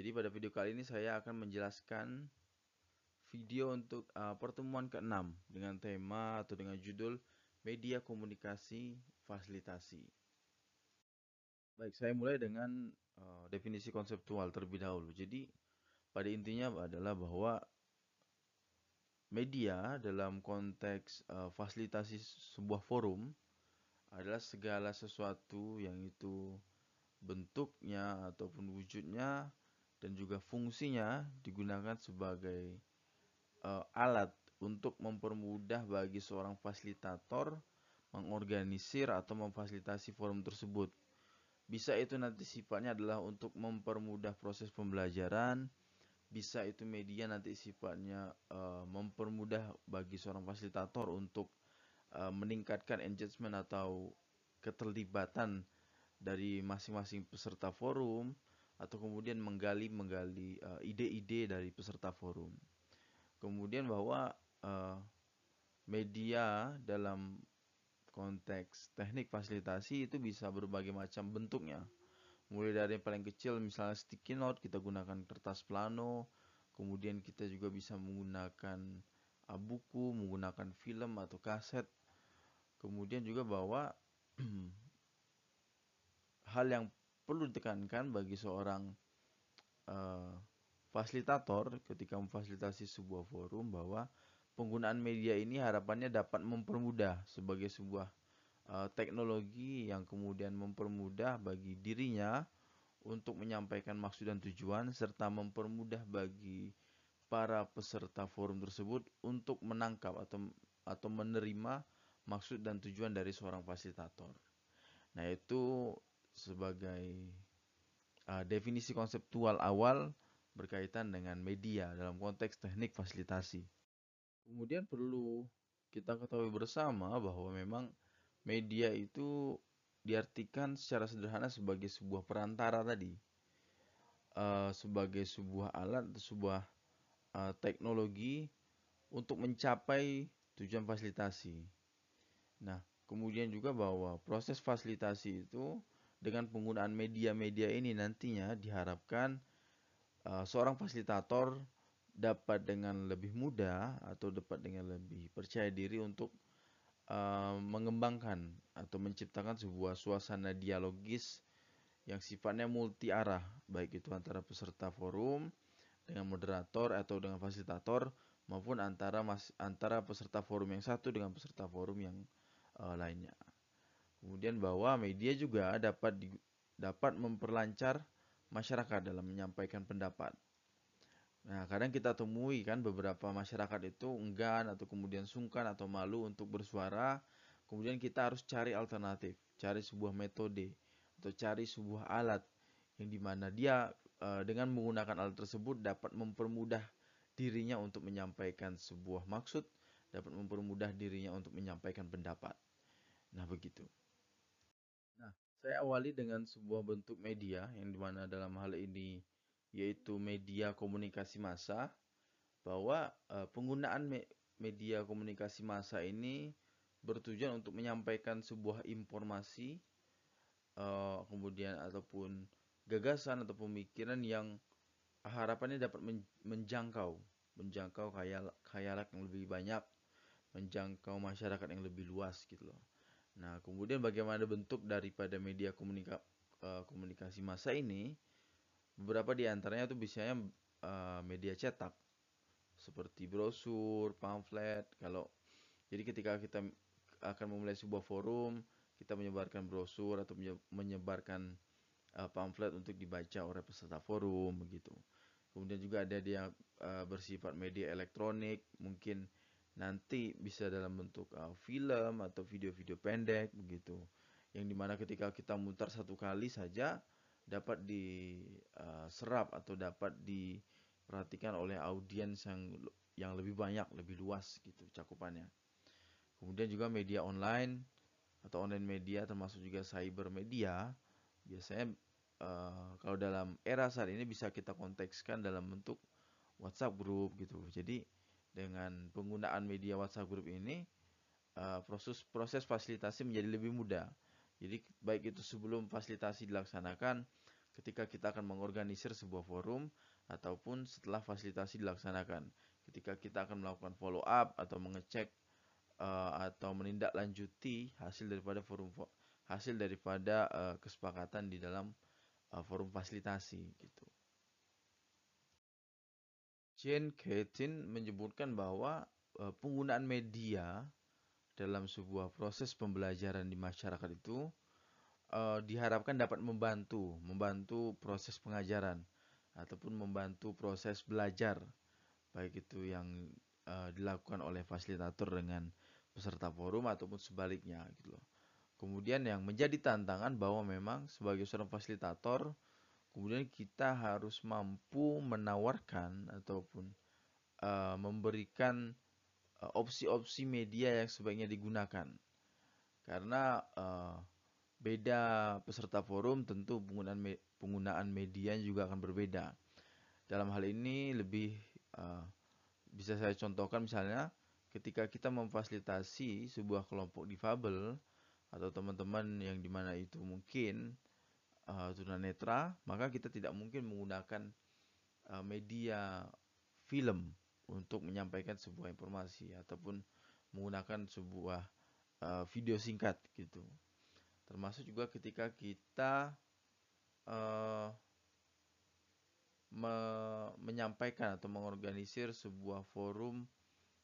Jadi pada video kali ini saya akan menjelaskan video untuk uh, pertemuan ke-6 dengan tema atau dengan judul Media Komunikasi Fasilitasi. Baik, saya mulai dengan uh, definisi konseptual terlebih dahulu. Jadi pada intinya adalah bahwa media dalam konteks uh, fasilitasi sebuah forum adalah segala sesuatu yang itu bentuknya ataupun wujudnya dan juga fungsinya digunakan sebagai uh, alat untuk mempermudah bagi seorang fasilitator mengorganisir atau memfasilitasi forum tersebut. Bisa itu nanti sifatnya adalah untuk mempermudah proses pembelajaran, bisa itu media nanti sifatnya uh, mempermudah bagi seorang fasilitator untuk uh, meningkatkan engagement atau keterlibatan dari masing-masing peserta forum atau kemudian menggali menggali ide-ide uh, dari peserta forum. Kemudian bahwa uh, media dalam konteks teknik fasilitasi itu bisa berbagai macam bentuknya. Mulai dari yang paling kecil misalnya sticky note kita gunakan kertas plano, kemudian kita juga bisa menggunakan uh, buku, menggunakan film atau kaset. Kemudian juga bahwa hal yang perlu ditekankan bagi seorang uh, fasilitator ketika memfasilitasi sebuah forum bahwa penggunaan media ini harapannya dapat mempermudah sebagai sebuah uh, teknologi yang kemudian mempermudah bagi dirinya untuk menyampaikan maksud dan tujuan serta mempermudah bagi para peserta forum tersebut untuk menangkap atau atau menerima maksud dan tujuan dari seorang fasilitator. Nah, itu sebagai uh, definisi konseptual awal berkaitan dengan media dalam konteks teknik fasilitasi. Kemudian perlu kita ketahui bersama bahwa memang media itu diartikan secara sederhana sebagai sebuah perantara tadi, uh, sebagai sebuah alat, sebuah uh, teknologi untuk mencapai tujuan fasilitasi. Nah, kemudian juga bahwa proses fasilitasi itu dengan penggunaan media-media ini nantinya diharapkan uh, seorang fasilitator dapat dengan lebih mudah atau dapat dengan lebih percaya diri untuk uh, mengembangkan atau menciptakan sebuah suasana dialogis yang sifatnya multi arah, baik itu antara peserta forum dengan moderator atau dengan fasilitator maupun antara mas, antara peserta forum yang satu dengan peserta forum yang uh, lainnya. Kemudian bahwa media juga dapat di, dapat memperlancar masyarakat dalam menyampaikan pendapat. Nah, kadang kita temui kan beberapa masyarakat itu enggan atau kemudian sungkan atau malu untuk bersuara. Kemudian kita harus cari alternatif, cari sebuah metode atau cari sebuah alat yang di mana dia e, dengan menggunakan alat tersebut dapat mempermudah dirinya untuk menyampaikan sebuah maksud, dapat mempermudah dirinya untuk menyampaikan pendapat. Nah, begitu. Nah, saya awali dengan sebuah bentuk media yang di mana dalam hal ini yaitu media komunikasi massa bahwa uh, penggunaan me media komunikasi massa ini bertujuan untuk menyampaikan sebuah informasi uh, kemudian ataupun gagasan atau pemikiran yang harapannya dapat men menjangkau menjangkau khayal khayalat yang lebih banyak menjangkau masyarakat yang lebih luas gitu loh Nah, kemudian bagaimana bentuk daripada media komunika, uh, komunikasi massa ini? Beberapa di antaranya itu biasanya uh, media cetak seperti brosur, pamflet. Kalau jadi ketika kita akan memulai sebuah forum, kita menyebarkan brosur atau menyebarkan uh, pamflet untuk dibaca oleh peserta forum begitu. Kemudian juga ada dia bersifat media elektronik, mungkin nanti bisa dalam bentuk uh, film atau video-video pendek begitu. Yang di mana ketika kita mutar satu kali saja dapat diserap uh, atau dapat diperhatikan oleh audiens yang yang lebih banyak lebih luas gitu cakupannya. Kemudian juga media online atau online media termasuk juga cyber media biasanya uh, kalau dalam era saat ini bisa kita kontekskan dalam bentuk WhatsApp group gitu. Jadi dengan penggunaan media WhatsApp Group ini uh, proses proses fasilitasi menjadi lebih mudah. Jadi baik itu sebelum fasilitasi dilaksanakan, ketika kita akan mengorganisir sebuah forum ataupun setelah fasilitasi dilaksanakan. Ketika kita akan melakukan follow up atau mengecek uh, atau menindaklanjuti hasil daripada forum hasil daripada uh, kesepakatan di dalam forum fasilitasi gitu. Jane Ketin menyebutkan bahwa uh, penggunaan media dalam sebuah proses pembelajaran di masyarakat itu uh, diharapkan dapat membantu, membantu proses pengajaran ataupun membantu proses belajar, baik itu yang uh, dilakukan oleh fasilitator dengan peserta forum ataupun sebaliknya gitu loh. Kemudian yang menjadi tantangan bahwa memang sebagai seorang fasilitator kemudian kita harus mampu menawarkan ataupun uh, memberikan Eh, opsi-opsi media yang sebaiknya digunakan. Karena uh, beda peserta forum tentu penggunaan me penggunaan media juga akan berbeda. Dalam hal ini lebih uh, bisa saya contohkan misalnya ketika kita memfasilitasi sebuah kelompok difabel atau teman-teman yang di mana itu mungkin uh, tunanetra, maka kita tidak mungkin menggunakan uh, media film untuk menyampaikan sebuah informasi ataupun menggunakan sebuah uh, video singkat gitu. Termasuk juga ketika kita uh, me menyampaikan atau mengorganisir sebuah forum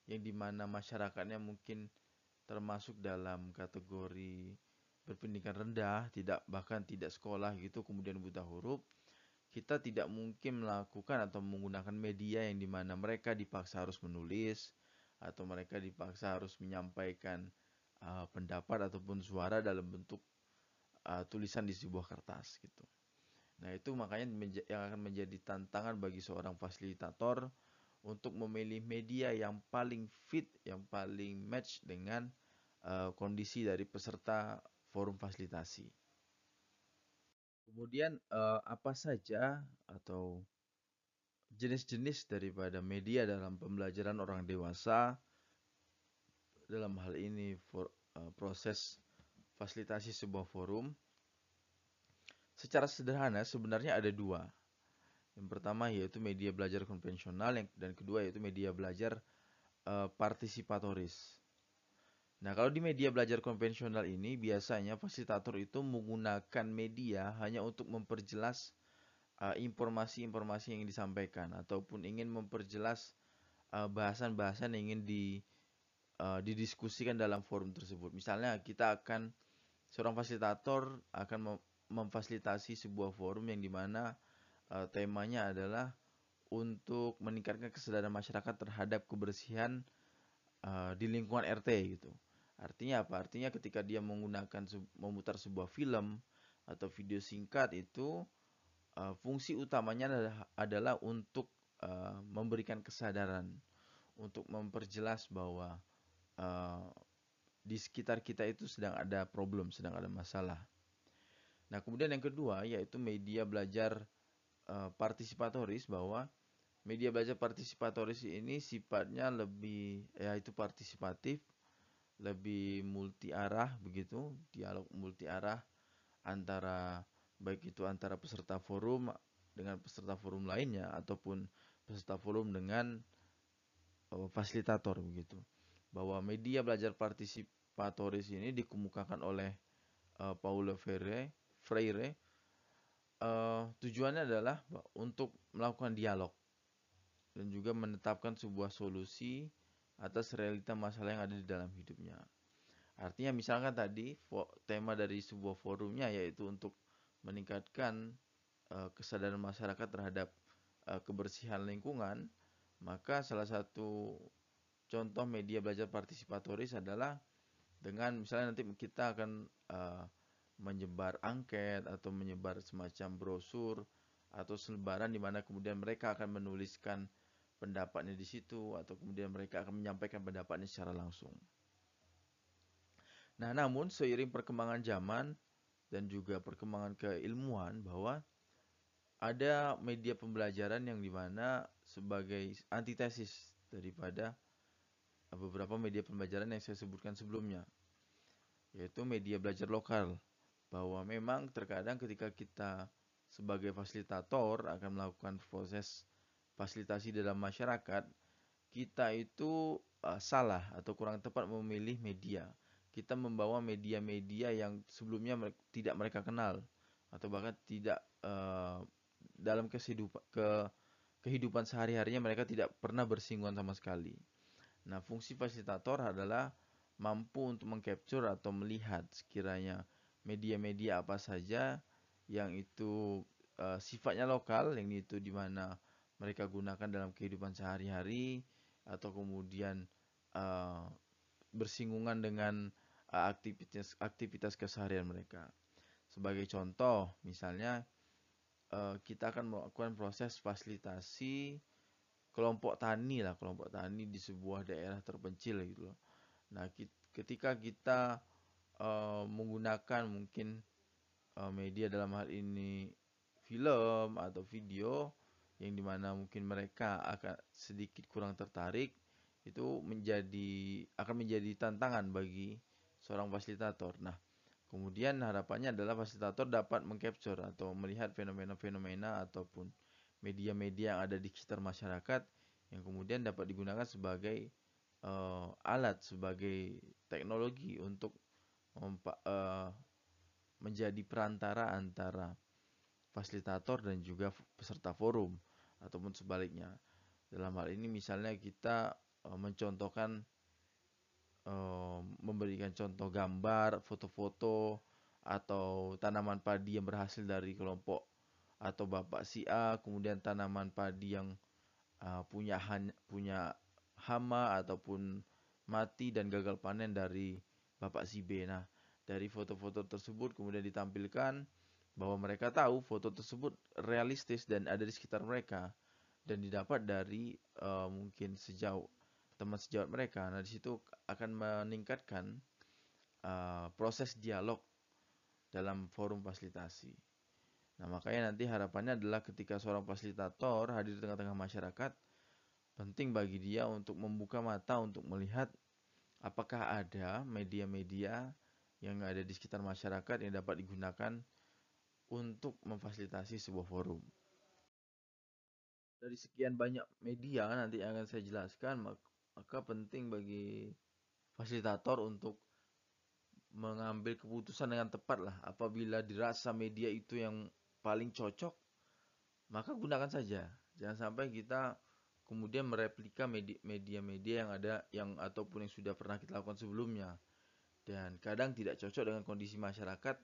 yang di mana masyarakatnya mungkin termasuk dalam kategori berpendidikan rendah, tidak bahkan tidak sekolah gitu, kemudian buta huruf, kita tidak mungkin melakukan atau menggunakan media yang di mana mereka dipaksa harus menulis atau mereka dipaksa harus menyampaikan uh, pendapat ataupun suara dalam bentuk uh, tulisan di sebuah kertas gitu. Nah itu makanya yang akan menjadi tantangan bagi seorang fasilitator untuk memilih media yang paling fit, yang paling match dengan uh, kondisi dari peserta forum fasilitasi. Kemudian uh, apa saja atau jenis-jenis daripada media dalam pembelajaran orang dewasa dalam hal ini for, uh, proses fasilitasi sebuah forum? Secara sederhana sebenarnya ada dua. Yang pertama yaitu media belajar konvensional dan kedua yaitu media belajar uh, partisipatoris Nah, kalau di media belajar konvensional ini biasanya fasilitator itu menggunakan media hanya untuk memperjelas uh, informasi-informasi uh, yang disampaikan ataupun ingin memperjelas uh, bahasan-bahasan uh, yang ingin di uh, didiskusikan dalam forum tersebut. Misalnya kita akan seorang fasilitator akan mem memfasilitasi sebuah forum yang di mana uh, temanya adalah untuk meningkatkan kesadaran masyarakat terhadap kebersihan uh, di lingkungan RT gitu. Artinya apa? Artinya ketika dia menggunakan memutar sebuah film atau video singkat itu uh, fungsi utamanya adalah, adalah untuk uh, memberikan kesadaran, untuk memperjelas bahwa uh, di sekitar kita itu sedang ada problem, sedang ada masalah. Nah, kemudian yang kedua yaitu media belajar uh, partisipatoris bahwa media belajar partisipatoris ini sifatnya lebih yaitu partisipatif lebih multi arah begitu, dialog multi arah antara baik itu antara peserta forum dengan peserta forum lainnya ataupun peserta forum dengan uh, fasilitator begitu. Bahwa media belajar partisipatoris ini dikemukakan oleh uh, Paulo Freire, Freire uh, tujuannya adalah untuk melakukan dialog dan juga menetapkan sebuah solusi atas realita masalah yang ada di dalam hidupnya. Artinya misalkan tadi tema dari sebuah forumnya yaitu untuk meningkatkan uh, kesadaran masyarakat terhadap uh, kebersihan lingkungan, maka salah satu contoh media belajar partisipatoris adalah dengan misalnya nanti kita akan uh, menyebar angket atau menyebar semacam brosur atau selebaran di mana kemudian mereka akan menuliskan pendapatnya di situ atau kemudian mereka akan menyampaikan pendapatnya secara langsung. Nah, namun seiring perkembangan zaman dan juga perkembangan keilmuan bahwa ada media pembelajaran yang di mana sebagai antitesis daripada beberapa media pembelajaran yang saya sebutkan sebelumnya, yaitu media belajar lokal. Bahwa memang terkadang ketika kita sebagai fasilitator akan melakukan proses fasilitasi dalam masyarakat, kita itu uh, salah atau kurang tepat memilih media. Kita membawa media-media yang sebelumnya tidak mereka kenal atau bahkan tidak uh, dalam kehidupan ke kehidupan sehari-harinya mereka tidak pernah bersinggungan sama sekali. Nah, fungsi fasilitator adalah mampu untuk mengcapture atau melihat sekiranya media-media apa saja yang itu uh, sifatnya lokal, yang itu di mana mereka gunakan dalam kehidupan sehari-hari, atau kemudian uh, bersinggungan dengan uh, aktivitas aktivitas keseharian mereka. Sebagai contoh, misalnya uh, kita akan melakukan proses fasilitasi kelompok tani lah, kelompok tani di sebuah daerah terpencil gitu loh. Nah, ketika kita uh, menggunakan mungkin uh, media dalam hal ini film atau video yang di mana mungkin mereka akan sedikit kurang tertarik itu menjadi akan menjadi tantangan bagi seorang fasilitator. Nah, kemudian harapannya adalah fasilitator dapat mengcapture atau melihat fenomena-fenomena ataupun media-media yang ada di sekitar masyarakat yang kemudian dapat digunakan sebagai uh, alat sebagai teknologi untuk uh, menjadi perantara antara fasilitator dan juga peserta forum ataupun sebaliknya. Dalam hal ini misalnya kita uh, mencontohkan uh, memberikan contoh gambar, foto-foto atau tanaman padi yang berhasil dari kelompok atau bapak si A, kemudian tanaman padi yang uh, punya punya hama ataupun mati dan gagal panen dari bapak si B. Nah, dari foto-foto tersebut kemudian ditampilkan bahwa mereka tahu foto tersebut realistis dan ada di sekitar mereka dan didapat dari uh, mungkin sejauh teman sejawat mereka. Nah, di situ akan meningkatkan uh, proses dialog dalam forum fasilitasi. Nah, makanya nanti harapannya adalah ketika seorang fasilitator hadir di tengah-tengah masyarakat, penting bagi dia untuk membuka mata untuk melihat apakah ada media-media yang ada di sekitar masyarakat yang dapat digunakan untuk memfasilitasi sebuah forum. Dari sekian banyak media nanti yang akan saya jelaskan, maka penting bagi fasilitator untuk mengambil keputusan dengan tepat lah. Apabila dirasa media itu yang paling cocok, maka gunakan saja. Jangan sampai kita kemudian mereplika media-media yang ada yang ataupun yang sudah pernah kita lakukan sebelumnya dan kadang tidak cocok dengan kondisi masyarakat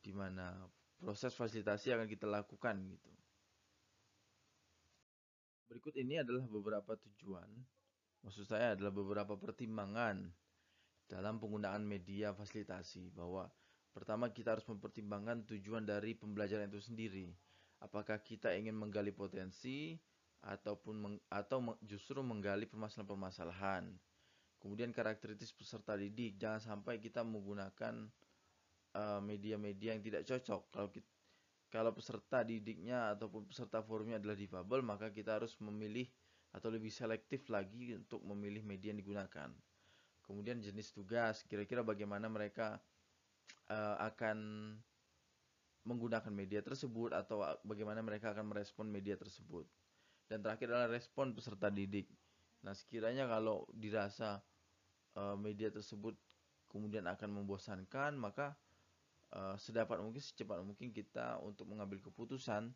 di mana proses fasilitasi akan kita lakukan gitu. Berikut ini adalah beberapa tujuan, maksud saya adalah beberapa pertimbangan dalam penggunaan media fasilitasi bahwa pertama kita harus mempertimbangkan tujuan dari pembelajaran itu sendiri. Apakah kita ingin menggali potensi ataupun meng, atau justru menggali permasalahan-permasalahan. Kemudian karakteristik peserta didik, jangan sampai kita menggunakan media-media yang tidak cocok. Kalau kita, kalau peserta didiknya ataupun peserta forumnya adalah difabel, maka kita harus memilih atau lebih selektif lagi untuk memilih media yang digunakan. Kemudian jenis tugas, kira-kira bagaimana mereka uh, akan menggunakan media tersebut atau bagaimana mereka akan merespon media tersebut. Dan terakhir adalah respon peserta didik. Nah, sekiranya kalau dirasa uh, media tersebut kemudian akan membosankan, maka uh, sedapat mungkin secepat mungkin kita untuk mengambil keputusan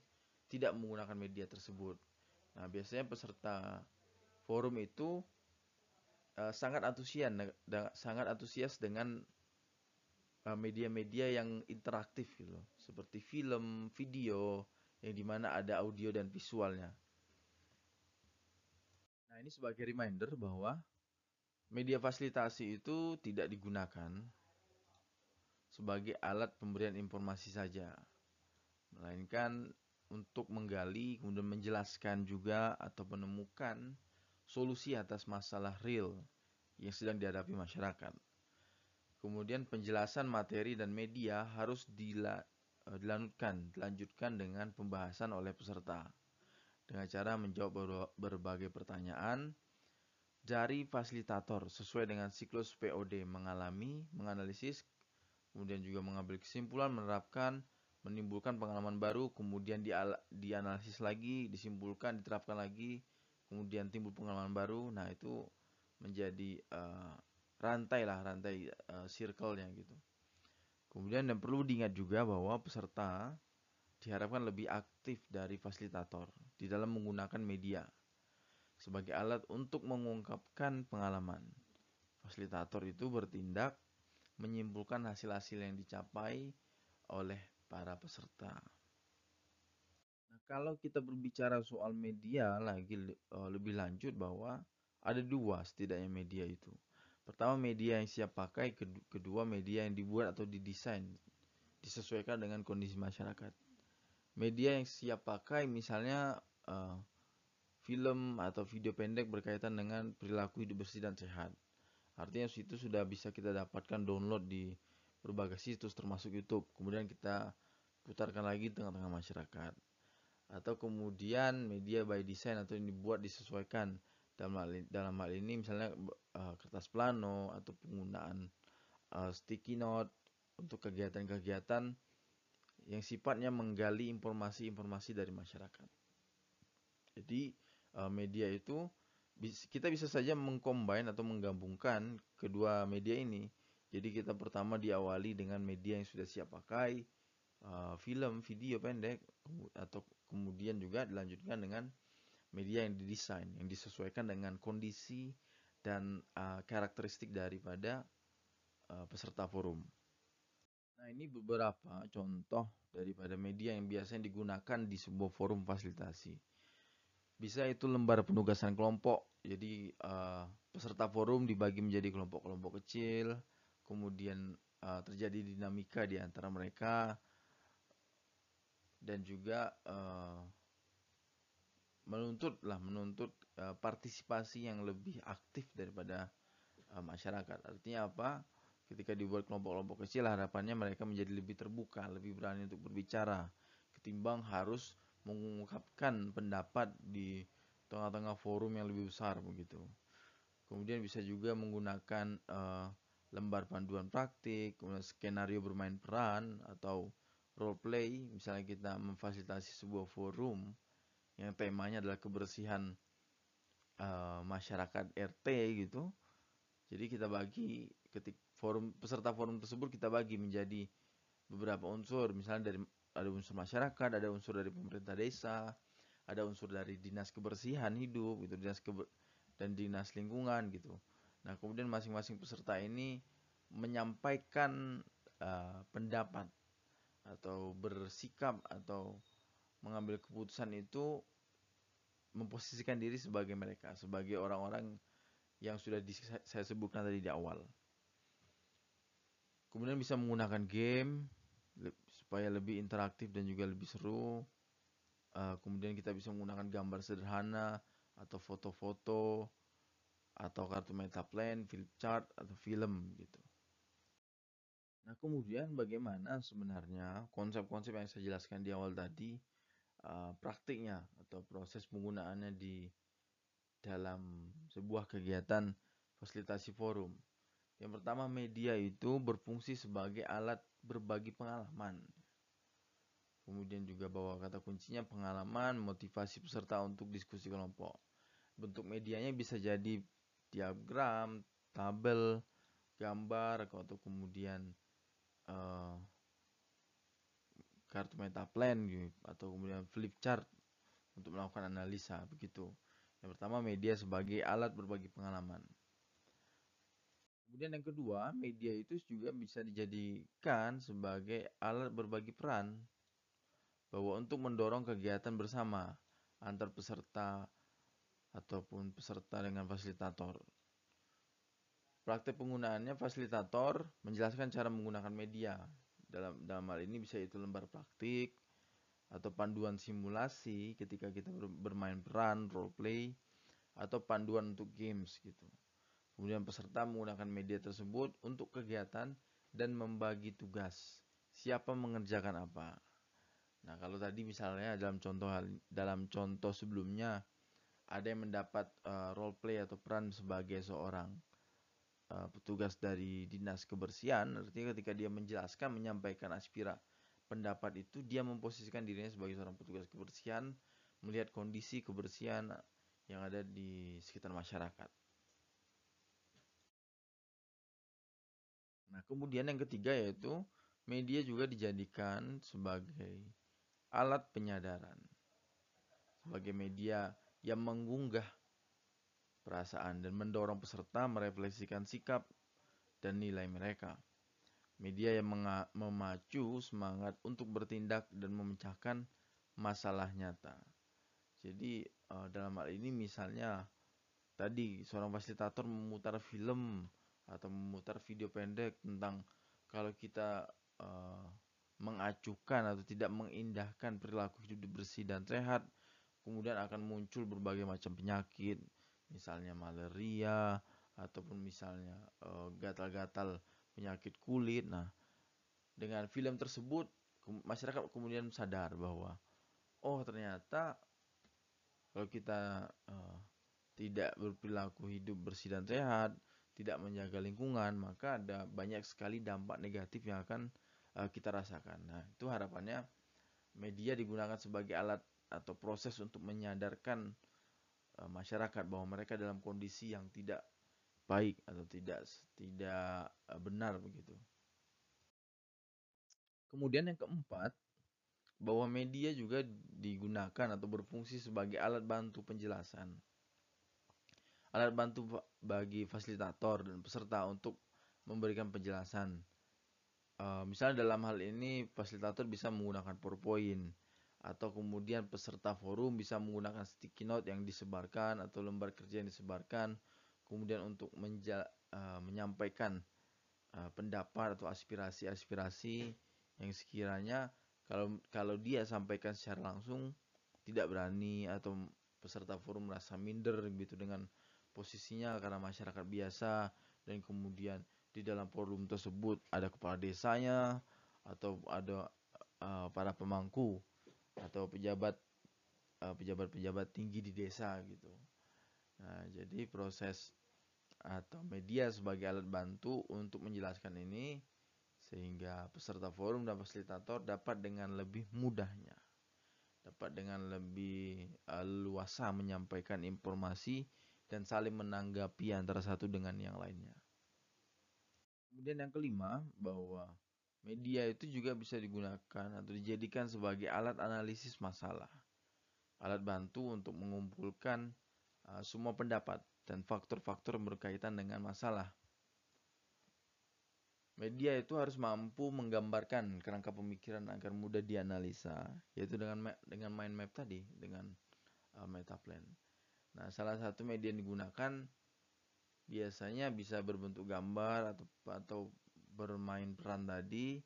tidak menggunakan media tersebut. Nah, biasanya peserta forum itu uh, sangat antusias sangat antusias dengan eh, media-media uh, yang interaktif gitu seperti film, video yang di mana ada audio dan visualnya. Nah, ini sebagai reminder bahwa media fasilitasi itu tidak digunakan sebagai alat pemberian informasi saja, melainkan untuk menggali kemudian menjelaskan juga atau menemukan solusi atas masalah real yang sedang dihadapi masyarakat. Kemudian penjelasan materi dan media harus dila, eh, dilanjutkan, dilanjutkan dengan pembahasan oleh peserta dengan cara menjawab berbagai pertanyaan dari fasilitator sesuai dengan siklus POD mengalami, menganalisis, kemudian juga mengambil kesimpulan menerapkan menimbulkan pengalaman baru, kemudian dianalisis lagi, disimpulkan, diterapkan lagi, kemudian timbul pengalaman baru. Nah, itu menjadi uh, rantai lah, rantai uh, circle-nya gitu. Kemudian yang perlu diingat juga bahwa peserta diharapkan lebih aktif dari fasilitator di dalam menggunakan media sebagai alat untuk mengungkapkan pengalaman. Fasilitator itu bertindak menyimpulkan hasil-hasil yang dicapai oleh para peserta. Nah, kalau kita berbicara soal media lagi eh, lebih lanjut bahwa ada dua setidaknya media itu. Pertama media yang siap pakai, kedua media yang dibuat atau didesain disesuaikan dengan kondisi masyarakat. Media yang siap pakai misalnya uh, film atau video pendek berkaitan dengan perilaku hidup bersih dan sehat. Artinya itu sudah bisa kita dapatkan download di berbagai situs termasuk YouTube. Kemudian kita putarkan lagi di tengah-tengah masyarakat. Atau kemudian media by design atau yang dibuat disesuaikan dalam hal ini, dalam hal ini misalnya uh, kertas plano atau penggunaan uh, sticky note untuk kegiatan-kegiatan yang sifatnya menggali informasi-informasi dari masyarakat. Jadi uh, media itu kita bisa saja mengcombine atau menggabungkan kedua media ini. Jadi kita pertama diawali dengan media yang sudah siap pakai, uh, film, video pendek, atau kemudian juga dilanjutkan dengan media yang didesain, yang disesuaikan dengan kondisi dan uh, karakteristik daripada uh, peserta forum. Nah ini beberapa contoh daripada media yang biasanya digunakan di sebuah forum fasilitasi bisa itu lembar penugasan kelompok. Jadi uh, peserta forum dibagi menjadi kelompok-kelompok kecil. Kemudian uh, terjadi dinamika di antara mereka. Dan juga uh, menuntut lah menuntut uh, partisipasi yang lebih aktif daripada uh, masyarakat. Artinya apa? Ketika dibuat kelompok-kelompok kecil harapannya mereka menjadi lebih terbuka lebih berani untuk berbicara. Ketimbang harus mengungkapkan pendapat di tengah-tengah forum yang lebih besar begitu. Kemudian bisa juga menggunakan uh, lembar panduan praktik, kemudian skenario bermain peran atau role play. Misalnya kita memfasilitasi sebuah forum yang temanya adalah kebersihan uh, masyarakat RT gitu. Jadi kita bagi ketik forum peserta forum tersebut kita bagi menjadi beberapa unsur, misalnya dari ada unsur masyarakat, ada unsur dari pemerintah desa, ada unsur dari dinas kebersihan hidup gitu, dinas keber dan dinas lingkungan gitu. Nah, kemudian masing-masing peserta ini menyampaikan uh, pendapat atau bersikap atau mengambil keputusan itu memposisikan diri sebagai mereka, sebagai orang-orang yang sudah saya sebutkan tadi di awal. Kemudian bisa menggunakan game, supaya lebih interaktif dan juga lebih seru. Uh, kemudian kita bisa menggunakan gambar sederhana atau foto-foto atau kartu meta plan, flip chart atau film gitu. Nah kemudian bagaimana sebenarnya konsep-konsep yang saya jelaskan di awal tadi uh, praktiknya atau proses penggunaannya di dalam sebuah kegiatan fasilitasi forum. Yang pertama media itu berfungsi sebagai alat berbagi pengalaman. Kemudian juga bawa kata kuncinya pengalaman, motivasi peserta untuk diskusi kelompok. Bentuk medianya bisa jadi diagram, tabel, gambar, atau kemudian uh, kartu meta plan gitu, atau kemudian flip chart untuk melakukan analisa begitu. Yang pertama media sebagai alat berbagi pengalaman. Kemudian yang kedua, media itu juga bisa dijadikan sebagai alat berbagi peran bahwa untuk mendorong kegiatan bersama antar peserta ataupun peserta dengan fasilitator. Praktek penggunaannya fasilitator menjelaskan cara menggunakan media. Dalam dalam hal ini bisa itu lembar praktik atau panduan simulasi ketika kita bermain peran, role play atau panduan untuk games gitu. Kemudian peserta menggunakan media tersebut untuk kegiatan dan membagi tugas. Siapa mengerjakan apa? Nah, kalau tadi misalnya dalam contoh dalam contoh sebelumnya ada yang mendapat uh, role play atau peran sebagai seorang uh, petugas dari dinas kebersihan, artinya ketika dia menjelaskan menyampaikan aspira pendapat itu dia memposisikan dirinya sebagai seorang petugas kebersihan, melihat kondisi kebersihan yang ada di sekitar masyarakat. Nah, kemudian yang ketiga yaitu media juga dijadikan sebagai alat penyadaran. Sebagai media yang mengunggah perasaan dan mendorong peserta merefleksikan sikap dan nilai mereka. Media yang memacu semangat untuk bertindak dan memecahkan masalah nyata. Jadi uh, dalam hal ini misalnya tadi seorang fasilitator memutar film atau memutar video pendek tentang kalau kita uh, mengacukan atau tidak mengindahkan perilaku hidup bersih dan sehat, kemudian akan muncul berbagai macam penyakit, misalnya malaria ataupun misalnya uh, gatal-gatal penyakit kulit. Nah, dengan film tersebut masyarakat kemudian sadar bahwa oh ternyata kalau kita uh, tidak berperilaku hidup bersih dan sehat, tidak menjaga lingkungan, maka ada banyak sekali dampak negatif yang akan uh, kita rasakan. Nah, itu harapannya media digunakan sebagai alat atau proses untuk menyadarkan uh, masyarakat bahwa mereka dalam kondisi yang tidak baik atau tidak tidak uh, benar begitu. Kemudian yang keempat, bahwa media juga digunakan atau berfungsi sebagai alat bantu penjelasan. Alat bantu bagi fasilitator dan peserta untuk memberikan penjelasan. Uh, misalnya dalam hal ini fasilitator bisa menggunakan PowerPoint atau kemudian peserta forum bisa menggunakan sticky note yang disebarkan atau lembar kerja yang disebarkan kemudian untuk menja uh, menyampaikan uh, pendapat atau aspirasi-aspirasi yang sekiranya kalau kalau dia sampaikan secara langsung tidak berani atau peserta forum merasa minder gitu dengan posisinya karena masyarakat biasa dan kemudian di dalam forum tersebut ada kepala desanya atau ada uh, para pemangku atau pejabat uh, pejabat-pejabat tinggi di desa gitu. Nah, jadi proses atau media sebagai alat bantu untuk menjelaskan ini sehingga peserta forum dan fasilitator dapat dengan lebih mudahnya dapat dengan lebih uh, luasa menyampaikan informasi dan saling menanggapi antara satu dengan yang lainnya. Kemudian yang kelima bahwa media itu juga bisa digunakan atau dijadikan sebagai alat analisis masalah. Alat bantu untuk mengumpulkan uh, semua pendapat dan faktor-faktor berkaitan dengan masalah Media itu harus mampu menggambarkan kerangka pemikiran agar mudah dianalisa, yaitu dengan dengan mind map tadi, dengan uh, meta plan. Nah, salah satu media yang digunakan biasanya bisa berbentuk gambar atau atau bermain peran tadi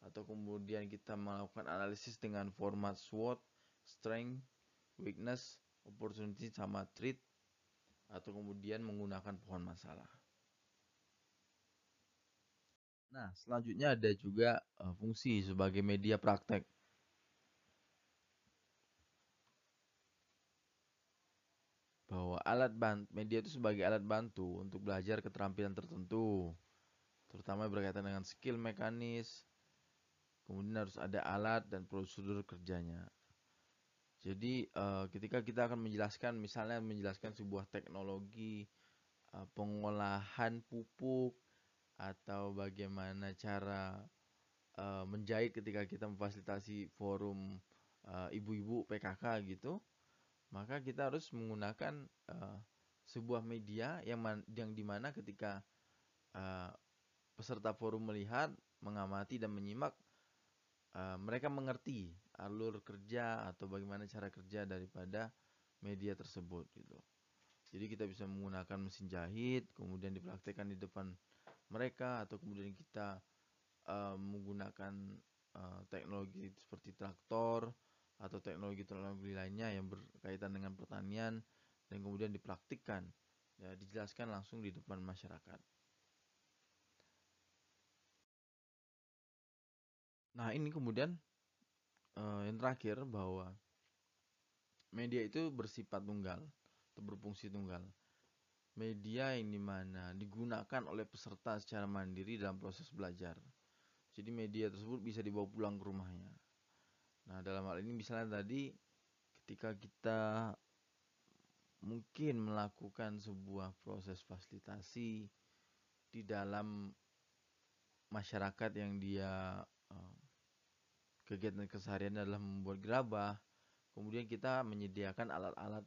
atau kemudian kita melakukan analisis dengan format SWOT, strength, weakness, opportunity sama threat atau kemudian menggunakan pohon masalah. Nah, selanjutnya ada juga uh, fungsi sebagai media praktek. Bahwa alat bantu media itu sebagai alat bantu untuk belajar keterampilan tertentu, terutama berkaitan dengan skill mekanis. Kemudian harus ada alat dan prosedur kerjanya. Jadi uh, ketika kita akan menjelaskan, misalnya menjelaskan sebuah teknologi uh, pengolahan pupuk atau bagaimana cara uh, menjahit ketika kita memfasilitasi forum ibu ibu-ibu PKK gitu, maka kita harus menggunakan uh, sebuah media yang yang di mana ketika uh, peserta forum melihat, mengamati dan menyimak, uh, mereka mengerti alur kerja atau bagaimana cara kerja daripada media tersebut gitu. Jadi kita bisa menggunakan mesin jahit, kemudian dipraktekkan di depan mereka atau kemudian kita uh, menggunakan uh, teknologi seperti traktor atau teknologi-teknologi lainnya yang berkaitan dengan pertanian dan kemudian dipraktikkan ya dijelaskan langsung di depan masyarakat. Nah, ini kemudian uh, yang terakhir bahwa media itu bersifat tunggal atau berfungsi tunggal media yang di mana digunakan oleh peserta secara mandiri dalam proses belajar. Jadi media tersebut bisa dibawa pulang ke rumahnya. Nah, dalam hal ini misalnya tadi ketika kita mungkin melakukan sebuah proses fasilitasi di dalam masyarakat yang dia uh, kegiatan keseharian adalah membuat gerabah, kemudian kita menyediakan alat-alat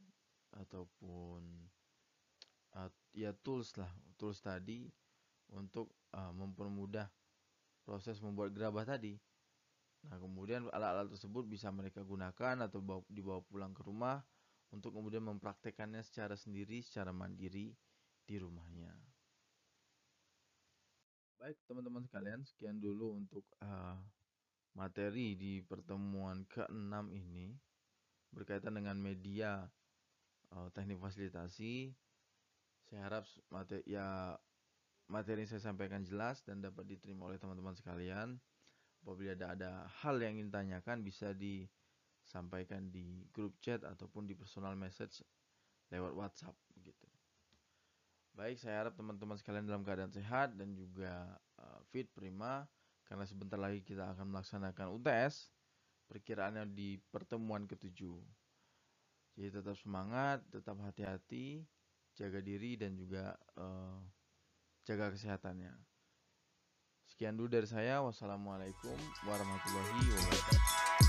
ataupun uh, ya tools lah, tools tadi untuk uh, mempermudah proses membuat gerabah tadi. Nah, kemudian alat-alat tersebut bisa mereka gunakan atau dibawa pulang ke rumah untuk kemudian mempraktekannya secara sendiri, secara mandiri di rumahnya. Baik, teman-teman sekalian, sekian dulu untuk uh, materi di pertemuan ke-6 ini berkaitan dengan media uh, teknik fasilitasi. Saya harap materi ya materi yang saya sampaikan jelas dan dapat diterima oleh teman-teman sekalian. Apabila ada ada hal yang ingin tanyakan bisa disampaikan di grup chat ataupun di personal message lewat WhatsApp begitu. Baik, saya harap teman-teman sekalian dalam keadaan sehat dan juga uh, fit prima karena sebentar lagi kita akan melaksanakan UTS perkiraannya di pertemuan ketujuh. Jadi tetap semangat, tetap hati-hati, jaga diri dan juga uh, jaga kesehatannya. Sekian dulu dari saya. Wassalamualaikum warahmatullahi wabarakatuh.